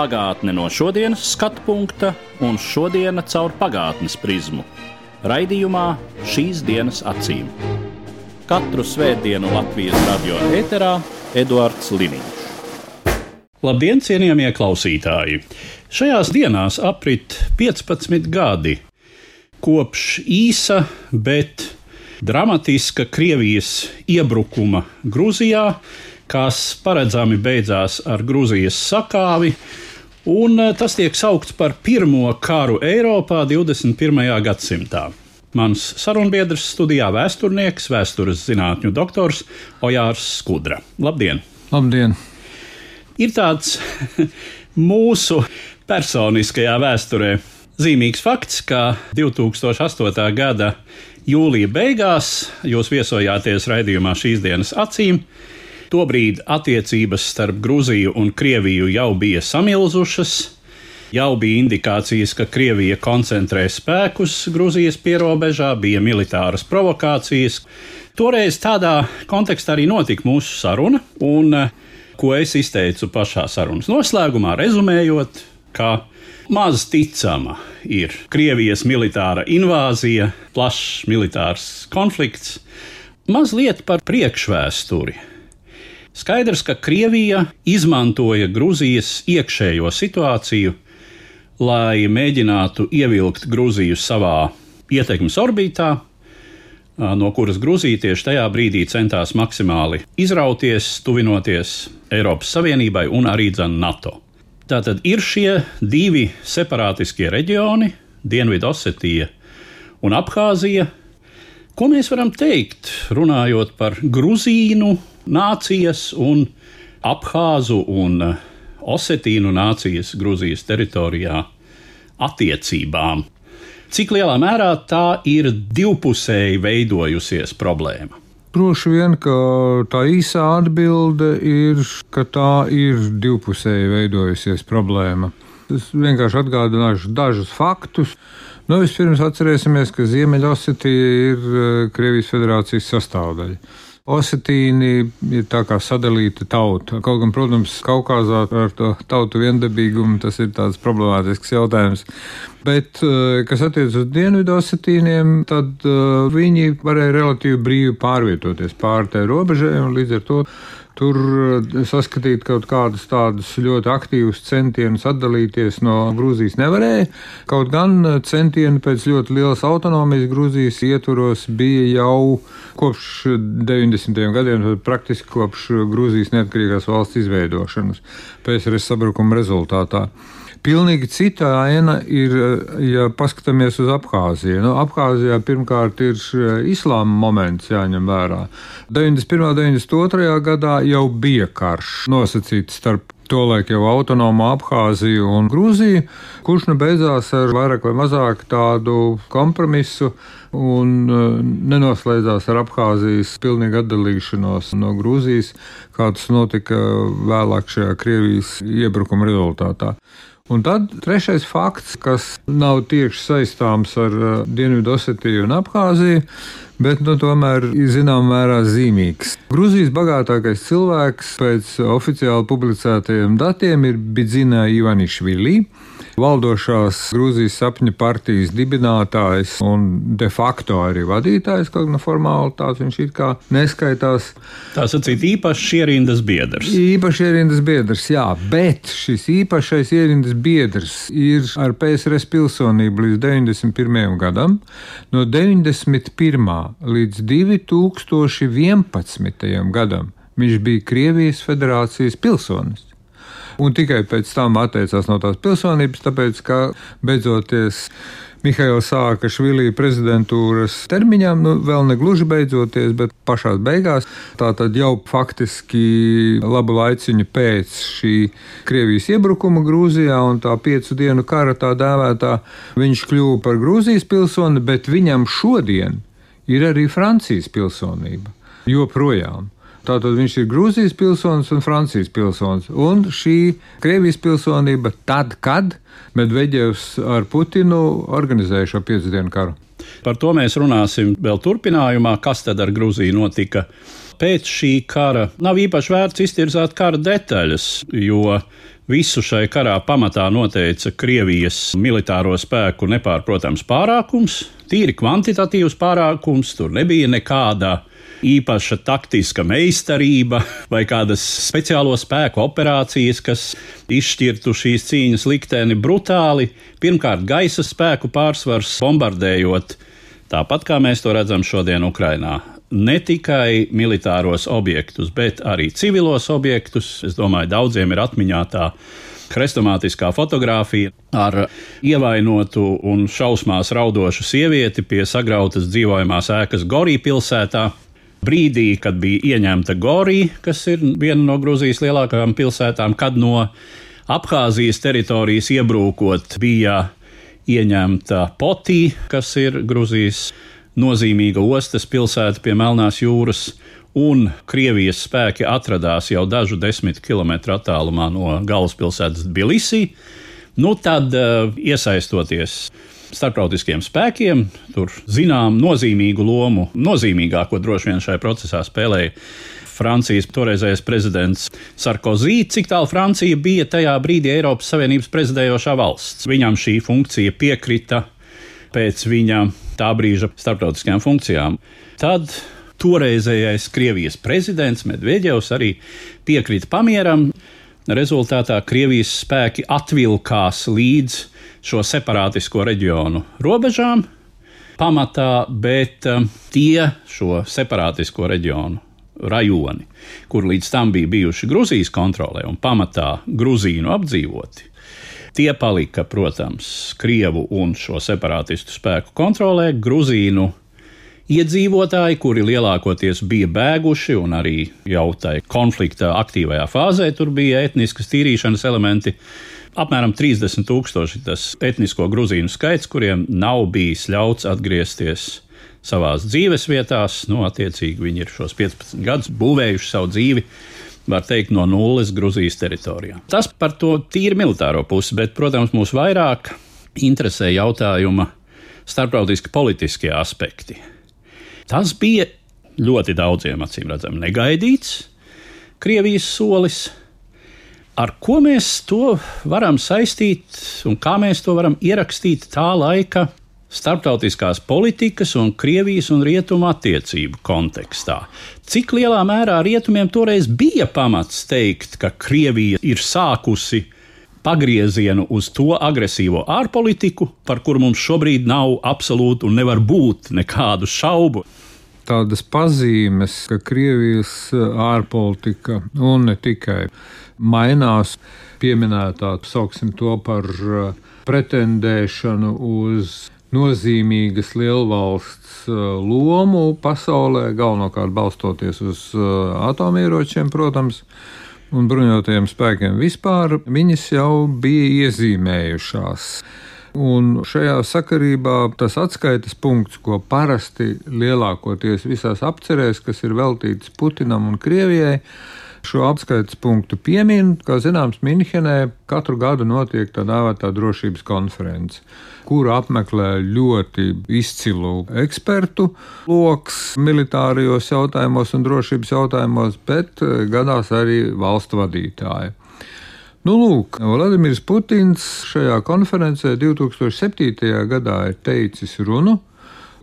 Pagātne no šodienas skatu punkta un šodienas caur pagātnes prizmu. Raidījumā šīs dienas acīm. Katru svētdienu Latvijas radio eterā Eduards Liniņš. Labdien, cienījamie klausītāji! Šajās dienās aprit 15 gadi kopš īsa, bet dramatiska Krievijas iebrukuma Grūzijā, kas paredzami beidzās ar Grūzijas sakāvi, un eh, tas tiek saukts par pirmo karu Eiropā 21. gadsimtā. Mans sarunbiedrs studijā vēsturnieks, vēstures zinātņu doktors Ojārs Skudra. Labdien! Labdien! Ir tāds mūsu personiskajā vēsturē zīmīgs fakts, ka 2008. gada jūlija beigās jūs viesojāties raidījumā šīs dienas acīm. Tobrīd attiecības starp Grūziju un Krieviju jau bija samilzušas, jau bija indikācijas, ka Krievija koncentrē spēkus Grūzijas pierobežā, bija militāras provokācijas. Toreiz tādā kontekstā arī notika mūsu saruna, un eh, ko es izteicu pašā sarunas noslēgumā, rezumējot, ka maz ticama ir Krievijas militāra invāzija, plašs militārs konflikts, mazliet par priekšvēsturi. Skaidrs, ka Krievija izmantoja Grūzijas iekšējo situāciju, lai mēģinātu ievilkt Grūziju savā ietekmes orbītā, no kuras Grūzija tieši tajā brīdī centās maksimāli izrauties, tuvinoties Eiropas Savienībai un arī NATO. Tātad ir šie divi separātiskie reģioni, Dienvidosetija un Abhāzija. Ko mēs varam teikt, runājot par Grūzīnu nācijas un Abhāzu un Osetīnu nācijas Grūzijas teritorijā attiecībām? Cik lielā mērā tā ir divpusēji veidojusies problēma? Droši vien, ka tā īsā atbilde ir, ka tā ir divpusēji veidojusies problēma. Es vienkārši atgādināšu dažus faktus. Nu, vispirms atcerēsimies, ka Ziemeļosetija ir Krievijas federācijas sastāvdaļa. Osetīni ir tā kā sadalīta tauta. Kaut gan, protams, Kaukazā ar to tautu viendabīgumu tas ir tāds problemātisks jautājums. Bet, kas attiecas uz dienvidu osetīniem, tad uh, viņi varēja relatīvi brīvi pārvietoties pāri tai robežai un līdz ar to tur saskatīt kaut kādus tādus ļoti aktīvus centienus atdalīties no Grūzijas nevarēja. Kaut gan centieni pēc ļoti lielas autonomijas Grūzijas ietvaros bija jau kopš 90. gadiem, praktiski kopš Grūzijas neatkarīgās valsts izveidošanas PSRS sabrukuma rezultātā. Pilnīgi cita aina ir, ja paskatāmies uz Abhāziju. Nu, Abhāzijā pirmkārt ir islāma moments jāņem vērā. 91. un 92. gadā jau bija karš nosacīts starp tolaik jau autonomu Abhāziju un Grūziju, kurš nu beidzās ar vairāk vai mazāk tādu kompromisu un nenoslēdzās ar Abhāzijas pilnīgu atdalīšanos no Grūzijas, kā tas notika vēlāk šajā Krievijas iebrukuma rezultātā. Un tad trešais fakts, kas nav tieši saistāms ar uh, Dienvidosetiju un Abhāziju, bet nu, tomēr ir zināmā mērā zīmīgs. Grūzijas bagātākais cilvēks pēc oficiāli publicētajiem datiem ir Bidzina Ivanišvili valdošās Grūzijas sapņu partijas dibinātājs un de facto arī vadītājs, kaut gan formāli tāds viņš it kā neskaitās. Tā sacīt, īpašs ierindas biedrs. Īpašs ierindas biedrs, jā, bet šis īpašais ierindas biedrs ir ar PSRS pilsonību līdz 91. gadam, no 91. līdz 2011. gadam. Viņš bija Krievijas federācijas pilsonis un tikai pēc tam atteicās no tās pilsonības, tāpēc ka beidzoties Mihaila Sākašvili prezidentūras termiņam, nu, vēl ne gluži beidzoties, bet pašā beigās. Tātad jau faktiski labu laiciņu pēc šī Krievijas iebrukuma Grūzijā un tā piecu dienu kara tā dēvētā, viņš kļuva par Grūzijas pilsoni, bet viņam šodien ir arī Francijas pilsonība. Joprojām. Tātad viņš ir Grūzijas pilsonis un Francijas pilsonis. Un šī Krievijas pilsonība tad, kad Medvedevs ar Putinu organizēja šo piecu dienu karu. Par to mēs runāsim vēl turpinājumā, kas tad ar Grūziju notika. Pēc šī kara nav īpaši vērts iztirzāt kara detaļas, jo visu šai karā pamatā noteica Krievijas militāro spēku nepārprotams pārākums, tīri kvantitatīvs pārākums, tur nebija nekāda īpaša taktiska meistarība vai kādas speciālo spēku operācijas, kas izšķirtu šīs cīņas likteni brutāli. Pirmkārt, gaisa spēku pārsvars bombardējot, tāpat kā mēs to redzam šodien Ukrainā. Ne tikai militāros objektus, bet arī civilos objektus. Es domāju, daudziem ir atmiņā tā Hrestomātiskā fotografija ar ievainotu un šausmās raudošu sievieti pie sagrautas dzīvojamās ēkas Gorī pilsētā brīdī, kad bija ieņemta Gorija, kas ir viena no Grūzijas lielākajām pilsētām, kad no Abhāzijas teritorijas iebrūkot bija ieņemta Potī, kas ir Grūzijas nozīmīga ostas pilsēta pie Melnās jūras. Un Krievijas spēki atradās jau dažu desmit kilometru attālumā no galvaspilsētas Tbilisī. Nu, tad, uh, iesaistoties starptautiskiem spēkiem. Tur zinām nozīmīgu lomu, nozīmīgāko droši vien šajā procesā spēlēja Francijas toreizējais prezidents Sarkozy, cik tālu Francija bija tajā brīdī Eiropas Savienības prezidējošā valsts. Viņam šī funkcija piekrita pēc viņa tā brīža starptautiskajām funkcijām. Tad toreizējais Krievijas prezidents Medvedevs arī piekrita pamieram. Rezultātā Krievijas spēki atvilkās līdz šo separātisko reģionu robežām pamatā, bet um, tie šo separātisko reģionu rajoni, kur līdz tam bija bijuši Grūzijas kontrolē un pamatā Grūzīnu apdzīvoti, tie palika, protams, Krievu un šo separātistu spēku kontrolē. Grūzīnu iedzīvotāji, kuri lielākoties bija bēguši un arī jau tajā konflikta aktīvajā fāzē, tur bija etniskas tīrīšanas elementi apmēram 30 tūkstoši tas etnisko gruzīnu skaits, kuriem nav bijis ļauts atgriezties savās dzīves vietās. Nu, attiecīgi, viņi ir šos 15 gadus būvējuši savu dzīvi. Var teikt, no nulles Grūzijas teritorijā. Tas par to tīri militāro pusi, bet, protams, mūs vairāk interesē jautājuma starptautiski politiskie aspekti. Tas bija ļoti daudziem, acīm redzam, negaidīts Krievijas solis, Ar ko mēs to varam saistīt un kā mēs to varam ierakstīt tā laika starptautiskās politikas un Krievijas un Rietumu attiecību kontekstā. Cik lielā mērā Rietumiem toreiz bija pamats teikt, ka Krievija ir sākusi pagriezienu uz to agresīvo ārpolitiku, par kuru mums šobrīd nav absolūti un nevar būt nekādu šaubu. Tādas pazīmes, ka Krievijas ārpolitika un ne tikai mainās. Pieminētā, sauksim to par uh, pretendēšanu uz nozīmīgas lielvalsts uh, lomu pasaulē, galvenokārt balstoties uz uh, atomieročiem, protams, un bruņotajiem spēkiem vispār, viņas jau bija iezīmējušās. Un šajā sakarībā tas atskaites punkts, ko parasti lielākoties visās apcerēs, kas ir veltīts Putinam un Krievijai, Šo apskaites punktu piemin, kā zināms, Minhenē katru gadu notiek tā dēvētā drošības konference, kuru apmeklē ļoti izcilu ekspertu lokus militārijos jautājumos un drošības jautājumos, bet eh, gadās arī valstu vadītāji. Nu, lūk, Vladimirs Putins šajā konferencē 2007. gadā ir teicis runu,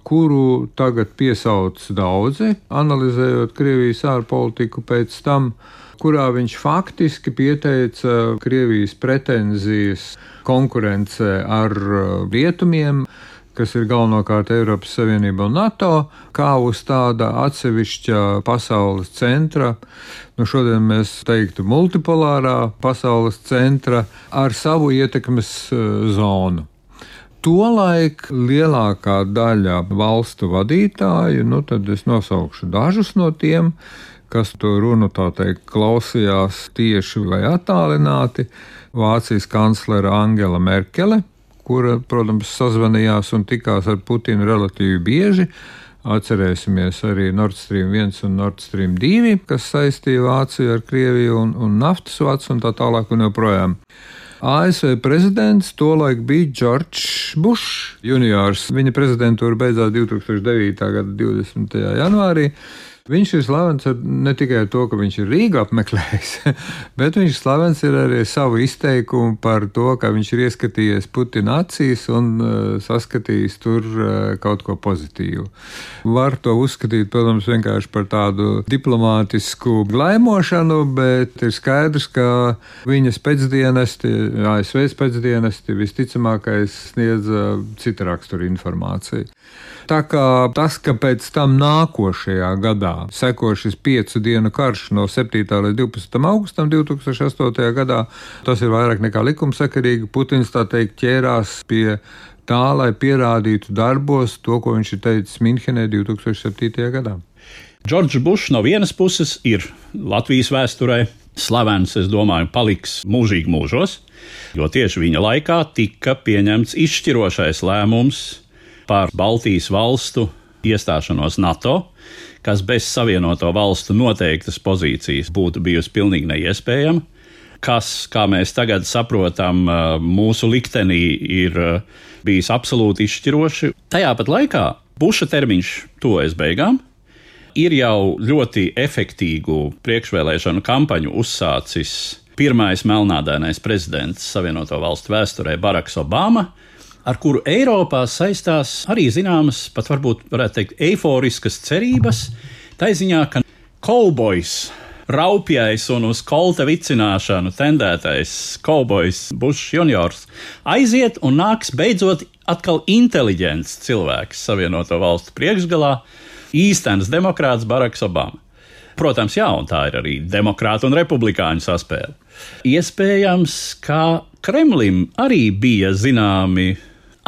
kuru tagad piesauc daudzi, analizējot Krievijas ārpolitiku pēc tam, kurā viņš faktiski pieteica Krievijas pretenzijas konkurencē ar rietumiem, kas ir galvenokārt Eiropas Savienība un NATO, kā uz tāda atsevišķa pasaules centra, nu šodien mēs teiktu multipolārā pasaules centra ar savu ietekmes eh, zonu. Tolaik lielākā daļa valstu vadītāju, nu tad es nosaukšu dažus no tiem, kas to runu tā teikt klausījās tieši vai attālināti. Vācijas kanclere Angela Merkele, kura, protams, sazvanījās un tikās ar Putinu relatīvi bieži. Atcerēsimies arī Nord Stream 1 un Nord Stream 2, kas saistīja Vāciju ar Krieviju un, un naftas vats un tā tālāk un joprojām. ASV prezidents tolaik bija Džordžs Bušs juniors. Viņa prezidentūra beidzās 2009. gada 20. janvārī. Viņš ir slavens ne tikai ar to, ka viņš ir Rīgā apmeklējis, bet viņš ir slavens arī ar savu izteikumu par to, ka viņš ir ieskatījies Putina acīs un uh, saskatījis tur uh, kaut ko pozitīvu. Var to uzskatīt, protams, vienkārši par tādu diplomātisku glaimošanu, bet ir skaidrs, ka viņas pēcdienesti, ASV pēcdienesti visticamākais sniedz cita rakstura informāciju. Tā kā tas, ka pēc tam nākošajā gadā seko šis piecu dienu karš no 7. līdz 12. augustam 2008. gadā, tas ir vairāk nekā likumsakarīgi. Putins tā teikt ķērās pie tā, lai pierādītu darbos to, ko viņš ir teicis Minhenē 2007. gadā. Džordžs Bušs no vienas puses ir Latvijas vēsturē slavens, es domāju, paliks mūžīgi mūžos, jo tieši viņa laikā tika pieņemts izšķirošais lēmums par Baltijas valstu iestāšanos NATO, kas bez Savienoto valstu noteiktas pozīcijas būtu bijusi pilnīgi neiespējama, kas, kā mēs tagad saprotam, mūsu liktenī ir bijis absolūti izšķiroši. Tajā pat laikā Buša termiņš tuvojas beigām. Ir jau ļoti efektīvu priekšvēlēšanu kampaņu uzsācis pirmais melnādainais prezidents Savienoto Valstu vēsturē Baraks Obama, ar kuru Eiropā saistās arī zināmas, pat varbūt varētu teikt, eiforiskas cerības. Tā ziņā, ka kaubojs, raupjais un uz kolta vicināšanu tendētais kaubojs Bušs juniors aiziet un nāks beidzot atkal inteliģents cilvēks Savienoto valstu priekšgalā, īstenis demokrāts Baraks Obama. Protams, jā, un tā ir arī demokrāta un republikāņu saspēle. Iespējams, ka Kremlim arī bija zināmi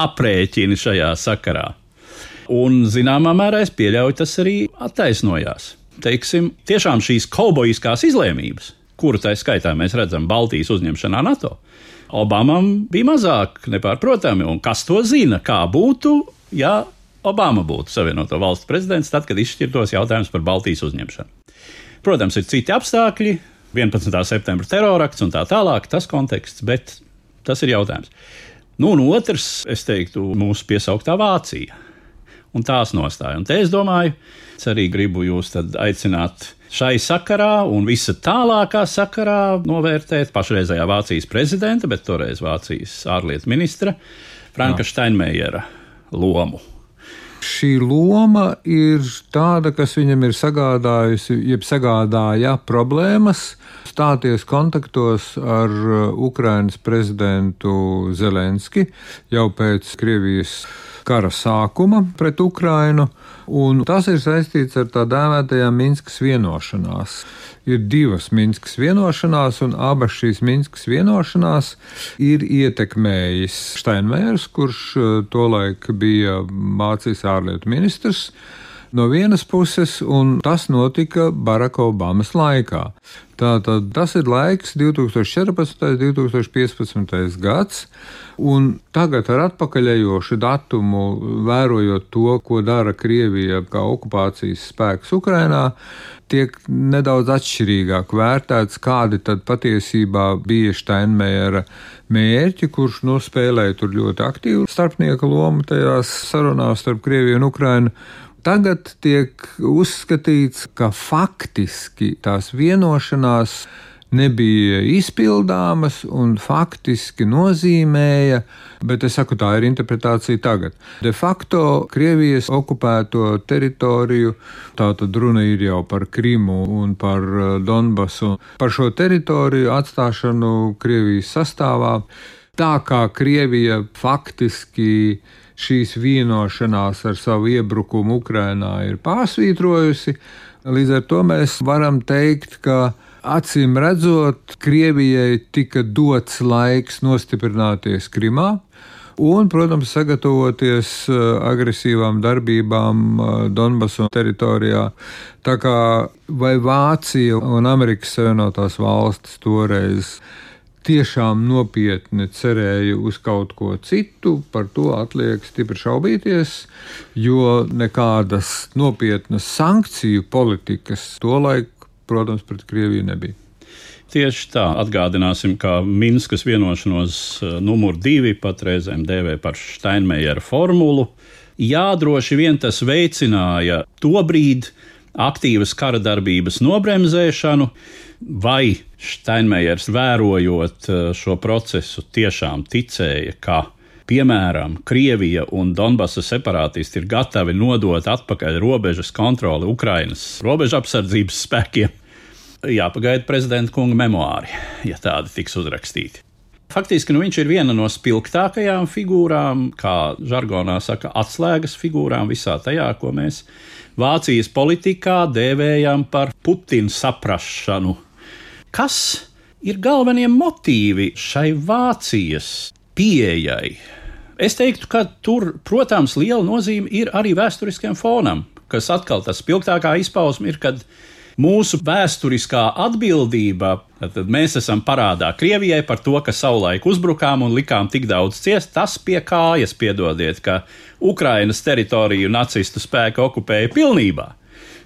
aprēķini šajā sakarā. Un, zināmā mērā, es pieļauju, tas arī attaisnojās. Teiksim, tiešām šīs kaubojiskās izlēmības, kuru tā skaitā mēs redzam Baltijas uzņemšanā NATO, Obamam bija mazāk nepārprotami. Un kas to zina, kā būtu, ja Obama būtu Savienoto Valstu prezidents, tad, kad izšķirtos jautājums par Baltijas uzņemšanu. Protams, ir citi apstākļi, 11. septembra terorakts un tā tālāk, tas konteksts, bet tas ir jautājums. Nu, un otrs, es teiktu, mūsu piesauktā Vācija un tās nostāja. Un te es domāju, es arī gribu jūs aicināt šai sakarā un visa tālākā sakarā novērtēt pašreizējā Vācijas prezidenta, bet toreiz Vācijas ārlietu ministra Franka Steinmeiera lomu. Šī loma ir tāda, kas viņam ir sagādājusi, jeb sagādāja problēmas, stāties kontaktos ar uh, Ukrainas prezidentu Zelenski jau pēc Krievijas kara sākuma pret Ukrainu, un tas ir saistīts ar tā dēvētajām Minskas vienošanās. Ir divas Minskas vienošanās, un abas šīs Minskas vienošanās ir ietekmējis Steinmērs, kurš uh, tolaik bija Vācijas ārlietu ministrs no vienas puses, un tas notika Baraka Obamas laikā. Tātad tas ir laiks 2014. un 2015. gads, un tagad ar atpakaļējošu datumu, vērojot to, ko dara Krievija kā okupācijas spēks Ukrainā, tiek nedaudz atšķirīgāk vērtēts, kādi tad patiesībā bija Steinmeiera mērķi, kurš nu, spēlēja tur ļoti aktīvu starpnieka lomu tajās sarunās starp Krieviju un Ukrainu. Tagad tiek uzskatīts, ka faktiski tās vienošanās nebija izpildāmas un faktiski nozīmēja, bet es saku, tā ir interpretācija tagad. De facto Krievijas okupēto teritoriju, tā tad runa ir jau par Krimu un par uh, Donbasu, par šo teritoriju atstāšanu Krievijas sastāvā. Tā kā Krievija faktiski šīs vienošanās ar savu iebrukumu Ukrainā ir pārsvītrojusi. Līdz ar to mēs varam teikt, ka acīm redzot, Krievijai tika dots laiks nostiprināties Krimā. un, protams, sagatavoties uh, agresīvām darbībām uh, Donbasu teritorijā. Tā kā vai Vācija un Amerikas Savienotās valstis toreiz tiešām nopietni cerēja uz kaut ko citu, par to atliek stipri šaubīties, jo nekādas nopietnas sankciju politikas tolaik, protams, pret Krieviju nebija. Tieši tā, atgādināsim, ka Minskas vienošanos eh, numur divi patreizēm dēvē par Steinmeieru formulu. Jā, droši vien tas veicināja to brīdi aktīvas kara darbības nobremzēšanu, vai Steinmeiers vērojot eh, šo procesu tiešām ticēja, ka piemēram, Krievija un Donbasa separātisti ir gatavi nodot atpakaļ robežas kontroli Ukrainas robežu apsardzības spēkiem jāpagaida prezidenta kunga memoāri, ja tādi tiks uzrakstīti. Faktiski nu, viņš ir viena no spilgtākajām figūrām, kā žargonā saka, atslēgas figūrām visā tajā, ko mēs Vācijas politikā dēvējam par Putina saprašanu. Kas ir galvenie motīvi šai Vācijas pieejai? Es teiktu, ka tur, protams, liela nozīme ir arī vēsturiskajam fonam, kas atkal tas spilgtākā izpausme ir, kad mūsu vēsturiskā atbildība, tad mēs esam parādā Krievijai par to, ka savulaik uzbrukām un likām tik daudz ciest, tas pie kājas piedodiet, ka Ukrainas teritoriju nacistu spēki okupēja pilnībā.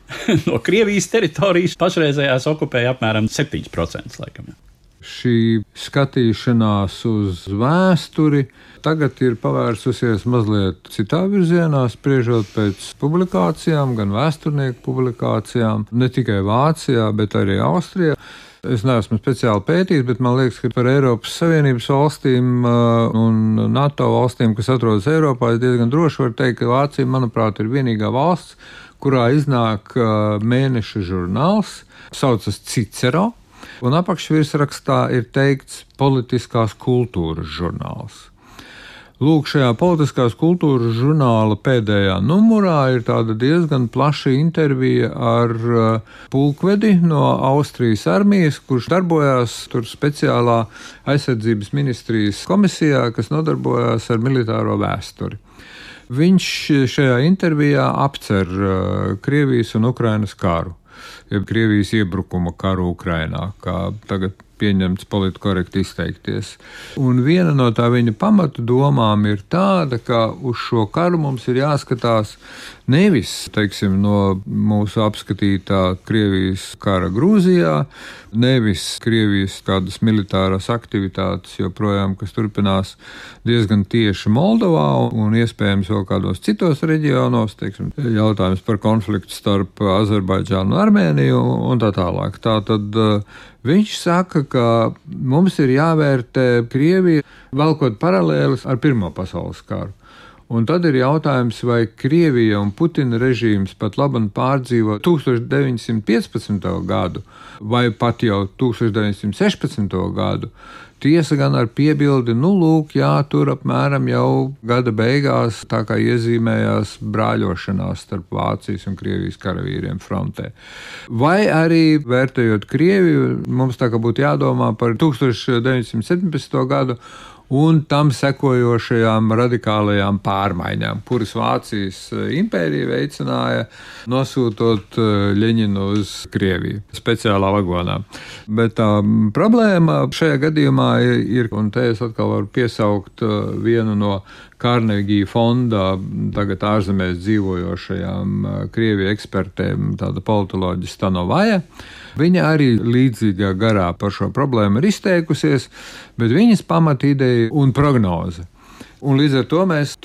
no Krievijas teritorijas pašreizējās okupēja apmēram 7%. Laikam. Šī skatīšanās uz vēsturi tagad ir pavērsusies mazliet citā virzienā, spriežot pēc publikācijām, gan vēsturnieku publikācijām, ne tikai Vācijā, bet arī Austrijā. Es neesmu speciāli pētījis, bet man liekas, ka par Eiropas Savienības valstīm uh, un NATO valstīm, kas atrodas Eiropā, es diezgan droši varu teikt, ka Vācija, manuprāt, ir vienīgā valsts, kurā iznāk uh, mēneša žurnāls, saucas Cicero, un apakšvirsrakstā ir teikts politiskās kultūras žurnāls. Lūk, šajā politiskās kultūras žurnāla pēdējā numurā ir diezgan plaša intervija ar uh, pulkvedi no Austrijas armijas, kurš darbojās tur speciālā aizsardzības ministrijas komisijā, kas nodarbojās ar militāro vēsturi. Viņš šajā intervijā apcer uh, Krievijas un Ukrainas karu, jeb Krievijas iebrukuma karu Ukrainā, kā tagad pieņemts politkorekti izteikties. Un viena no tā viņa pamatu domām ir tāda, ka uz šo karu mums ir jāskatās nevis teiksim, no mūsu apskatītā Krievijas kara Grūzijā, nevis Krievijas kādas militāras aktivitātes, joprojām, kas turpinās diezgan tieši Moldovā un iespējams vēl kādos citos reģionos, teiksim, jautājums par konfliktu starp Azerbaidžānu un Armēniju un tā tālāk. Tā tad Viņš saka, ka mums ir jāvērtē Krievija velkot paralēlus ar Pirmo pasaules karu. Un tad ir jautājums, vai Krievija un Putina režīms pat labi pārdzīvo 1915. gadu vai pat jau 1916. gadu, Tiesa gan ar piebildi, nu, lūk, jā, tur apmēram jau gada beigās tā kā iezīmējās brāļošanās starp Vācijas un Krievijas karavīriem frontē. Vai arī vērtējot Krieviju, mums tā kā būtu jādomā par 1917. gadu un tam sekojošajām radikālajām pārmaiņām, kuras Vācijas eh, impērija veicināja, nosūtot eh, uz Krieviju speciālā vagonā. Bet tā problēma šajā gadījumā ir, un te es atkal varu piesaukt eh, vienu no Carnegie fonda tagad ārzemēs dzīvojošajām Krieviju ekspertēm, tāda politoloģija Stanovaja. Viņa arī līdzīgā garā par šo problēmu ir izteikusies, bet viņas pamatīdeja un prognoze Un līdz ar to mēs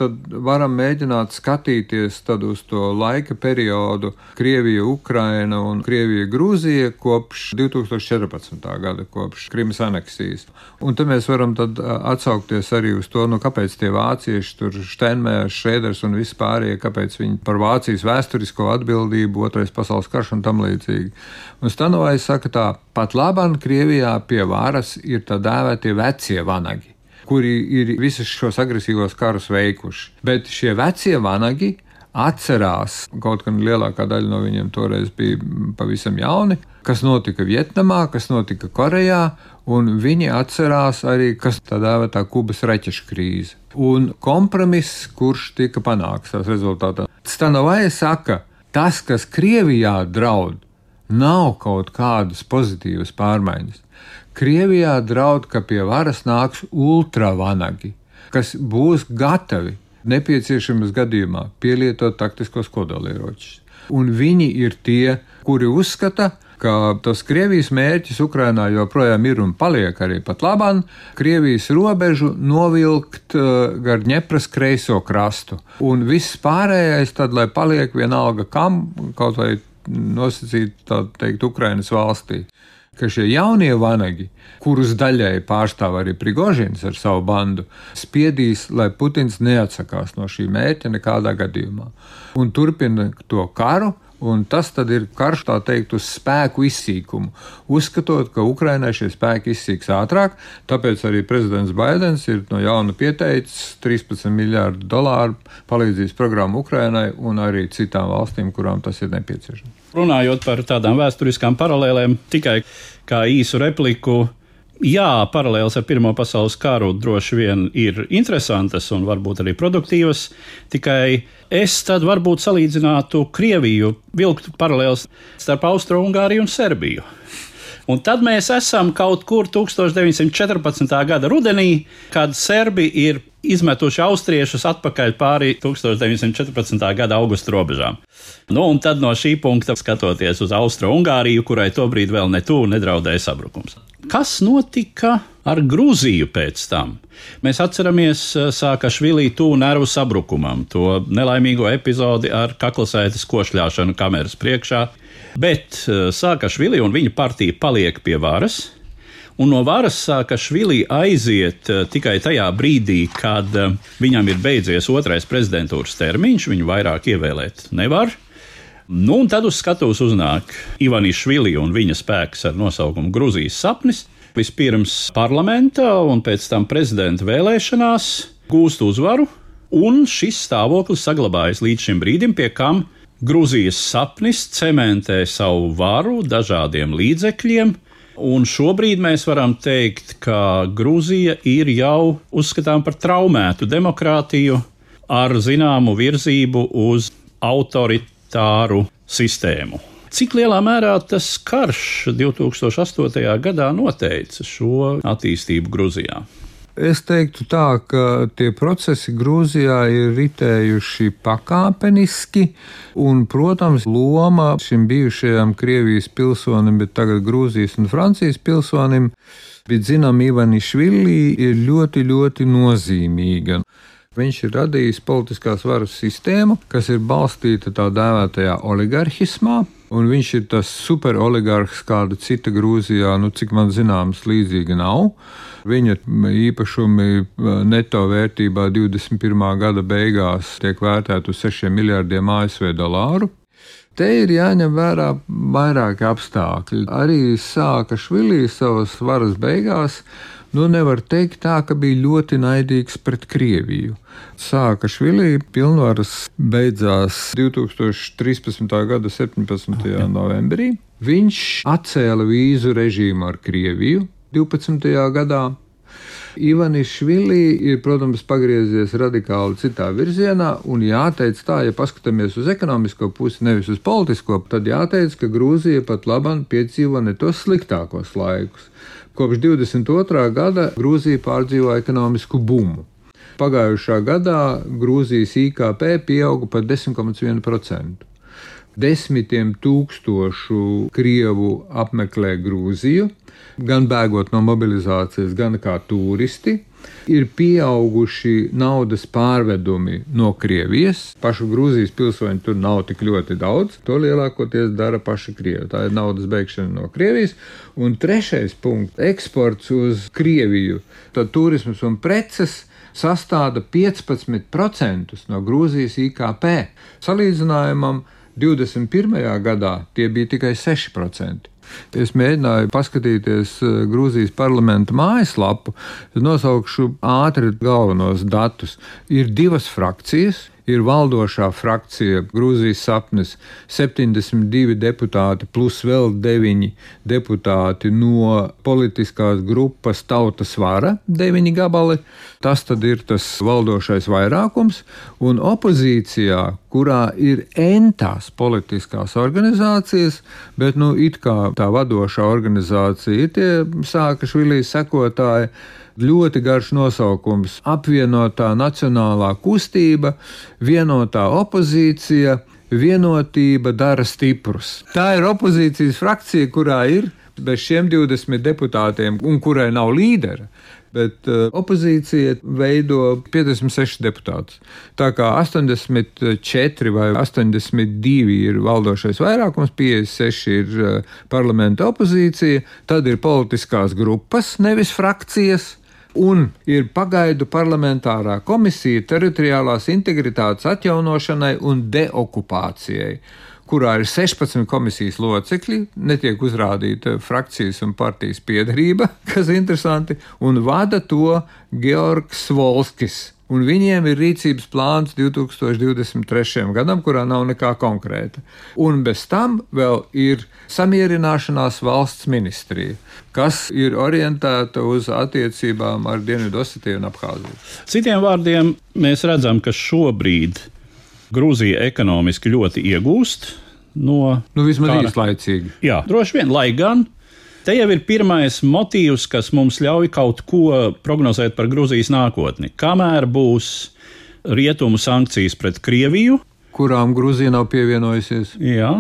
varam mēģināt skatīties uz to laika periodu Krievija, Ukraina un Krievija, Grūzija kopš 2014. gada, kopš Krimas aneksijas. Un te mēs varam atsaukties arī uz to, nu, kāpēc tie vācieši, tur Steinmērs, Šēders un vispārējie, kāpēc viņi par Vācijas vēsturisko atbildību, otrais pasaules karš un tam līdzīgi. Un Stanovais saka tā, pat labāk Krievijā pie varas ir tā dēvētie vecie vanagi kuri ir visus šos agresīvos karus veikuši. Bet šie vecie vanagi atcerās, kaut gan lielākā daļa no viņiem toreiz bija pavisam jauni, kas notika Vietnamā, kas notika Korejā, un viņi atcerās arī, kas tā dēvētā Kubas raķešu krīze. Un kompromiss, kurš tika panākts tās rezultātā. Stanovai saka, tas, kas Krievijā draud, nav kaut kādas pozitīvas pārmaiņas. Krievijā draud, ka pie varas nāks ultravanagi, kas būs gatavi nepieciešamas gadījumā pielietot taktiskos kodolieročus. Un viņi ir tie, kuri uzskata, ka tas Krievijas mērķis Ukrainā joprojām ir un paliek arī pat labāk, Krievijas robežu novilkt uh, gar Ņepras kreiso krastu. Un viss pārējais tad, lai paliek vienalga kam, kaut vai nosacīt, tā teikt, Ukrainas valstī ka šie jaunie vanagi, kurus daļai pārstāv arī Prigožins ar savu bandu, spiedīs, lai Putins neatsakās no šī mērķa nekādā gadījumā un turpina to karu. Un tas ir karš, tā teikt, uz spēku izsīkumu. Uzskatot, ka Ukrainai šie spēki izsīks ātrāk, tāpēc arī prezidents Baidens ir no jauna pieteicis 13 miljārdu dolāru palīdzības programmu Ukrainai un arī citām valstīm, kurām tas ir nepieciešams. Runājot par tādām vēsturiskām paralēlēm, tikai kā īsu repliku. Jā, paralēlis ar Pirmā pasaules karu droši vien ir interesantas un varbūt arī produktīvas. Tikai es tad varbūt salīdzinātu Krieviju, vilktu paralēlis starp Austro-Ungāriju un Serbiju. Un tad mēs esam kaut kur 1914. gada rudenī, kad serbi ir izmetuši austriešus atpakaļ pāri 1914. gada augusta robežām. Nu, un tad no šī punkta skatoties uz Austro-Ungāriju, kurai tobrīd vēl ne tuvu nedraudēja sabrukums. Kas notika ar Grūziju pēc tam? Mēs atceramies eh, Sākašvilī tuvu nervu sabrukumam, to nelaimīgo epizodi ar kaklasētas košļāšanu kameras priekšā, bet eh, Sākašvili un viņa partija paliek pie varas un no varas sāka Švilī aiziet uh, tikai tajā brīdī, kad uh, viņam ir beidzies otrais prezidentūras termiņš, viņu vairāk ievēlēt nevar. Nu, un tad uz skatuves uznāk Ivanis Švili un viņa spēks ar nosaukumu Grūzijas sapnis. Vispirms parlamentā un pēc tam prezidenta vēlēšanās gūst uzvaru, un šis stāvoklis saglabājas līdz šim brīdim, pie kam Grūzijas sapnis cementē savu varu dažādiem līdzekļiem, Un šobrīd mēs varam teikt, ka Grūzija ir jau uzskatām par traumētu demokrātiju ar zināmu virzību uz autoritāru sistēmu. Cik lielā mērā tas karš 2008. gadā noteica šo attīstību Grūzijā? Es teiktu tā, ka tie procesi Grūzijā ir ritējuši pakāpeniski, un, protams, loma šim bijušajam Krievijas pilsonim, bet tagad Grūzijas un Francijas pilsonim, bet zinām, Ivanišvili ir ļoti, ļoti nozīmīga. Viņš ir radījis politiskās varas sistēmu, kas ir balstīta tā dēvētajā oligarhismā, un viņš ir tas superoligarhs, kāda cita Grūzijā, nu, cik man zināms, līdzīga nav. Viņa īpašumi eh, neto vērtībā 21. gada beigās tiek vērtēti uz 6 miljardiem ASV dolāru. Te ir jāņem vērā vairāki apstākļi. Arī sāka Švilī savas varas beigās. Nu, nevar teikt tā, ka bija ļoti naidīgs pret Krieviju. Sāka Švilī pilnvaras beidzās 2013. gada 17. novembrī. Viņš atcēla vīzu režīmu ar Krieviju, 12. gadā. Ivanis Švili ir, protams, pagriezies radikāli citā virzienā, un jāteic tā, ja paskatāmies uz ekonomisko pusi, nevis uz politisko, tad jāteic, ka Grūzija pat labam piedzīvo ne tos sliktākos laikus. Kopš 22. gada Grūzija pārdzīvo ekonomisku bumu. Pagājušā gadā Grūzijas IKP pieauga par 10,1%. Desmitiem tūkstošu krievu apmeklē Grūziju, gan bēgot no mobilizācijas, gan kā turisti. Ir pieauguši naudas pārvedumi no Krievijas. Pašu Grūzijas pilsoņu tur nav tik ļoti daudz. To lielākoties dara paši Krievi. Tā ir naudas beigšana no Krievijas. Un trešais punkts - eksports uz Krieviju. Tad turisms un preces sastāda 15% no Grūzijas IKP. Salīdzinājumam 21. gadā tie bija tikai 6%. Es mēģināju paskatīties eh, Grūzijas parlamenta mājaslapu, nosaukšu ātri galvenos datus. Ir divas frakcijas. Ir valdošā frakcija Grūzijas sapnis, 72 deputāti plus vēl 9 deputāti no politiskās grupas Tautas vara, 9 gabali. Tas tad ir tas valdošais vairākums, un opozīcijā, kurā ir entās politiskās organizācijas, bet nu it kā tā vadošā organizācija ir tie Sākašvilī sekotāji, ļoti garš nosaukums - apvienotā nacionālā kustība, vienotā opozīcija, vienotība dara stiprus. Tā ir opozīcijas frakcija, kurā ir bez šiem 20 deputātiem un kurai nav līdera. Bet uh, opozīcija veido 56 deputātus. Tā kā 84 vai 82 ir valdošais vairākums, 56 ir uh, parlamenta opozīcija, tad ir politiskās grupas, nevis frakcijas un ir pagaidu parlamentārā komisija teritoriālās integritātes atjaunošanai un deokupācijai kurā ir 16 komisijas locekļi, netiek uzrādīta frakcijas un partijas piedarība, kas ir interesanti, un vada to Georgs Volskis un viņiem ir rīcības plāns 2023. gadam, kurā nav nekā konkrēta. Un bez tam vēl ir samierināšanās valsts ministrija, kas ir orientēta uz attiecībām ar Dienvidosetiju un Abhāziju. Citiem vārdiem, mēs redzam, ka šobrīd Grūzija ekonomiski ļoti iegūst no. Nu, vismaz īslaicīgi. Jā, droši vien, lai gan Te jau ir pirmais motīvs, kas mums ļauj kaut ko prognozēt par Grūzijas nākotni. Kamēr būs rietumu sankcijas pret Krieviju, kurām Grūzija nav pievienojusies? Jā.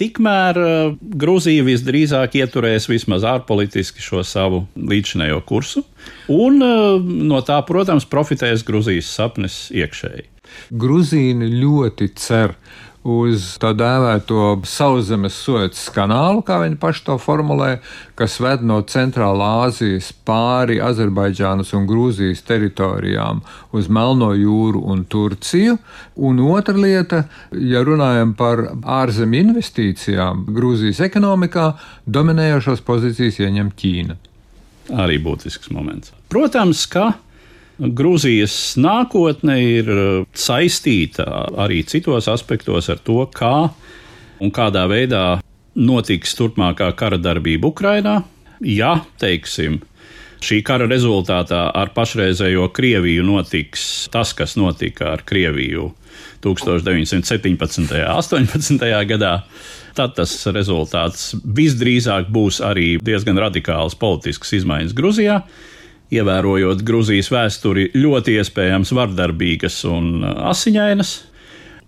Tikmēr uh, Grūzija visdrīzāk ieturēs vismaz ārpolitiski šo savu līdzinējo kursu, un uh, no tā, protams, profitēs Grūzijas sapnis iekšēji. Grūzīni ļoti cer uz tā dēvēto sauszemes sojas kanālu, kā viņi paši to formulē, kas ved no Centrālā Āzijas pāri Azerbaidžānas un Grūzijas teritorijām uz Melno jūru un Turciju. Un otra lieta, ja runājam par ārzemju investīcijām Grūzijas ekonomikā, dominējošās pozīcijas ieņem Ķīna. Arī būtisks moments. Protams, ka Grūzijas nākotne ir uh, saistīta arī citos aspektos ar to, kā un kādā veidā notiks turpmākā kara darbība Ukrajinā. Ja, teiksim, šī kara rezultātā ar pašreizējo Krieviju notiks tas, kas notika ar Krieviju 1917. un 18. gadā, tad tas rezultāts visdrīzāk būs arī diezgan radikāls politisks izmaiņas Grūzijā ievērojot Grūzijas vēsturi, ļoti iespējams vardarbīgas un uh, asiņainas.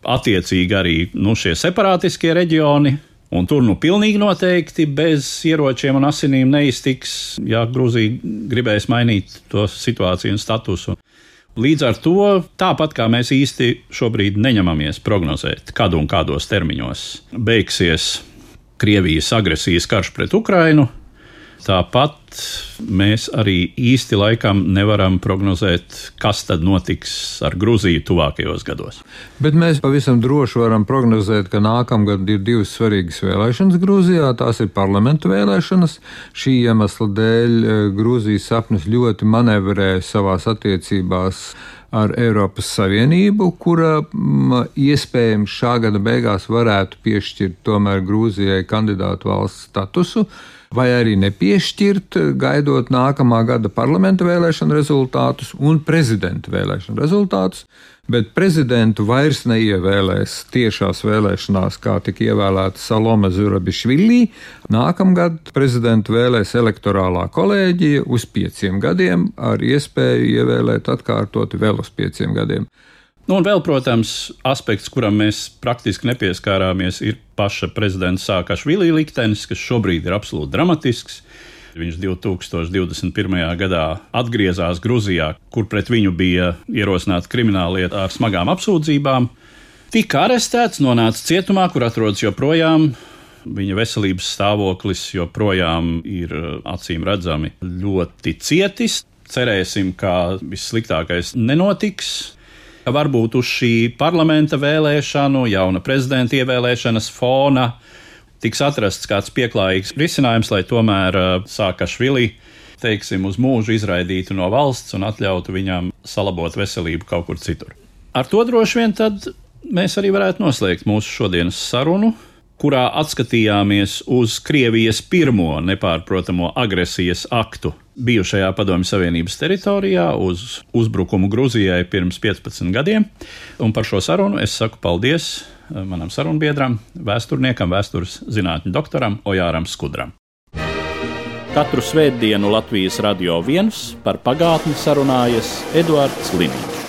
Attiecīgi arī nu, šie separātiskie reģioni, un tur nu pilnīgi noteikti bez ieročiem un asinīm neiztiks, ja Grūzija gribēs mainīt to situāciju un statusu. Līdz ar to, tāpat kā mēs īsti šobrīd neņemamies prognozēt, kad un kādos termiņos beigsies Krievijas agresijas karš pret Ukrainu, Tāpat mēs arī īsti laikam nevaram prognozēt, kas tad notiks ar Grūziju tuvākajos gados. Bet mēs pavisam droši varam prognozēt, ka nākamgad ir divas svarīgas vēlēšanas Grūzijā. Tās ir parlamentu vēlēšanas. Šī iemesla dēļ eh, Grūzijas sapnis ļoti manevrē savās attiecībās ar Eiropas Savienību, kura m, mm, iespējams šā gada beigās varētu piešķirt tomēr Grūzijai kandidātu valsts statusu vai arī nepiešķirt, gaidot nākamā gada parlamenta vēlēšanu rezultātus un prezidenta vēlēšanu rezultātus. Bet prezidentu vairs neievēlēs tiešās vēlēšanās, kā tika ievēlēta Salome Zurabišvili. Nākamgad prezidentu vēlēs elektorālā kolēģija uz pieciem gadiem, ar iespēju ievēlēt atkārtoti vēl uz pieciem gadiem. Nu, un vēl, protams, aspekts, kuram mēs praktiski nepieskārāmies, ir paša prezidenta Sākašvili liktenis, kas šobrīd ir absolūti dramatisks. Viņš 2021. gadā atgriezās Grūzijā, kur pret viņu bija ierosināta krimināllieta ar smagām apsūdzībām. Tika arestēts, nonāca cietumā, kur atrodas joprojām. Viņa veselības stāvoklis joprojām ir acīm redzami ļoti cietis. Cerēsim, ka vissliktākais nenotiks ka varbūt uz šī parlamenta vēlēšanu, jauna prezidenta ievēlēšanas fona tiks atrasts kāds pieklājīgs risinājums, lai tomēr uh, Sākašvili teiksim, uz mūžu izraidītu no valsts un atļautu viņam salabot veselību kaut kur citur. Ar to droši vien mēs arī varētu noslēgt mūsu šodienas sarunu, kurā atskatījāmies uz Krievijas pirmo nepārprotamo agresijas aktu bijušajā Padomju Savienības teritorijā, uz uzbrukumu Grūzijai pirms 15 gadiem. Un par šo sarunu es saku paldies eh, manam sarunbiedram, vēsturniekam, vēstures zinātņu doktoram Ojāram Skudram. Katru svētdienu Latvijas radio viens par pagātni sarunājas Eduards Liniņš.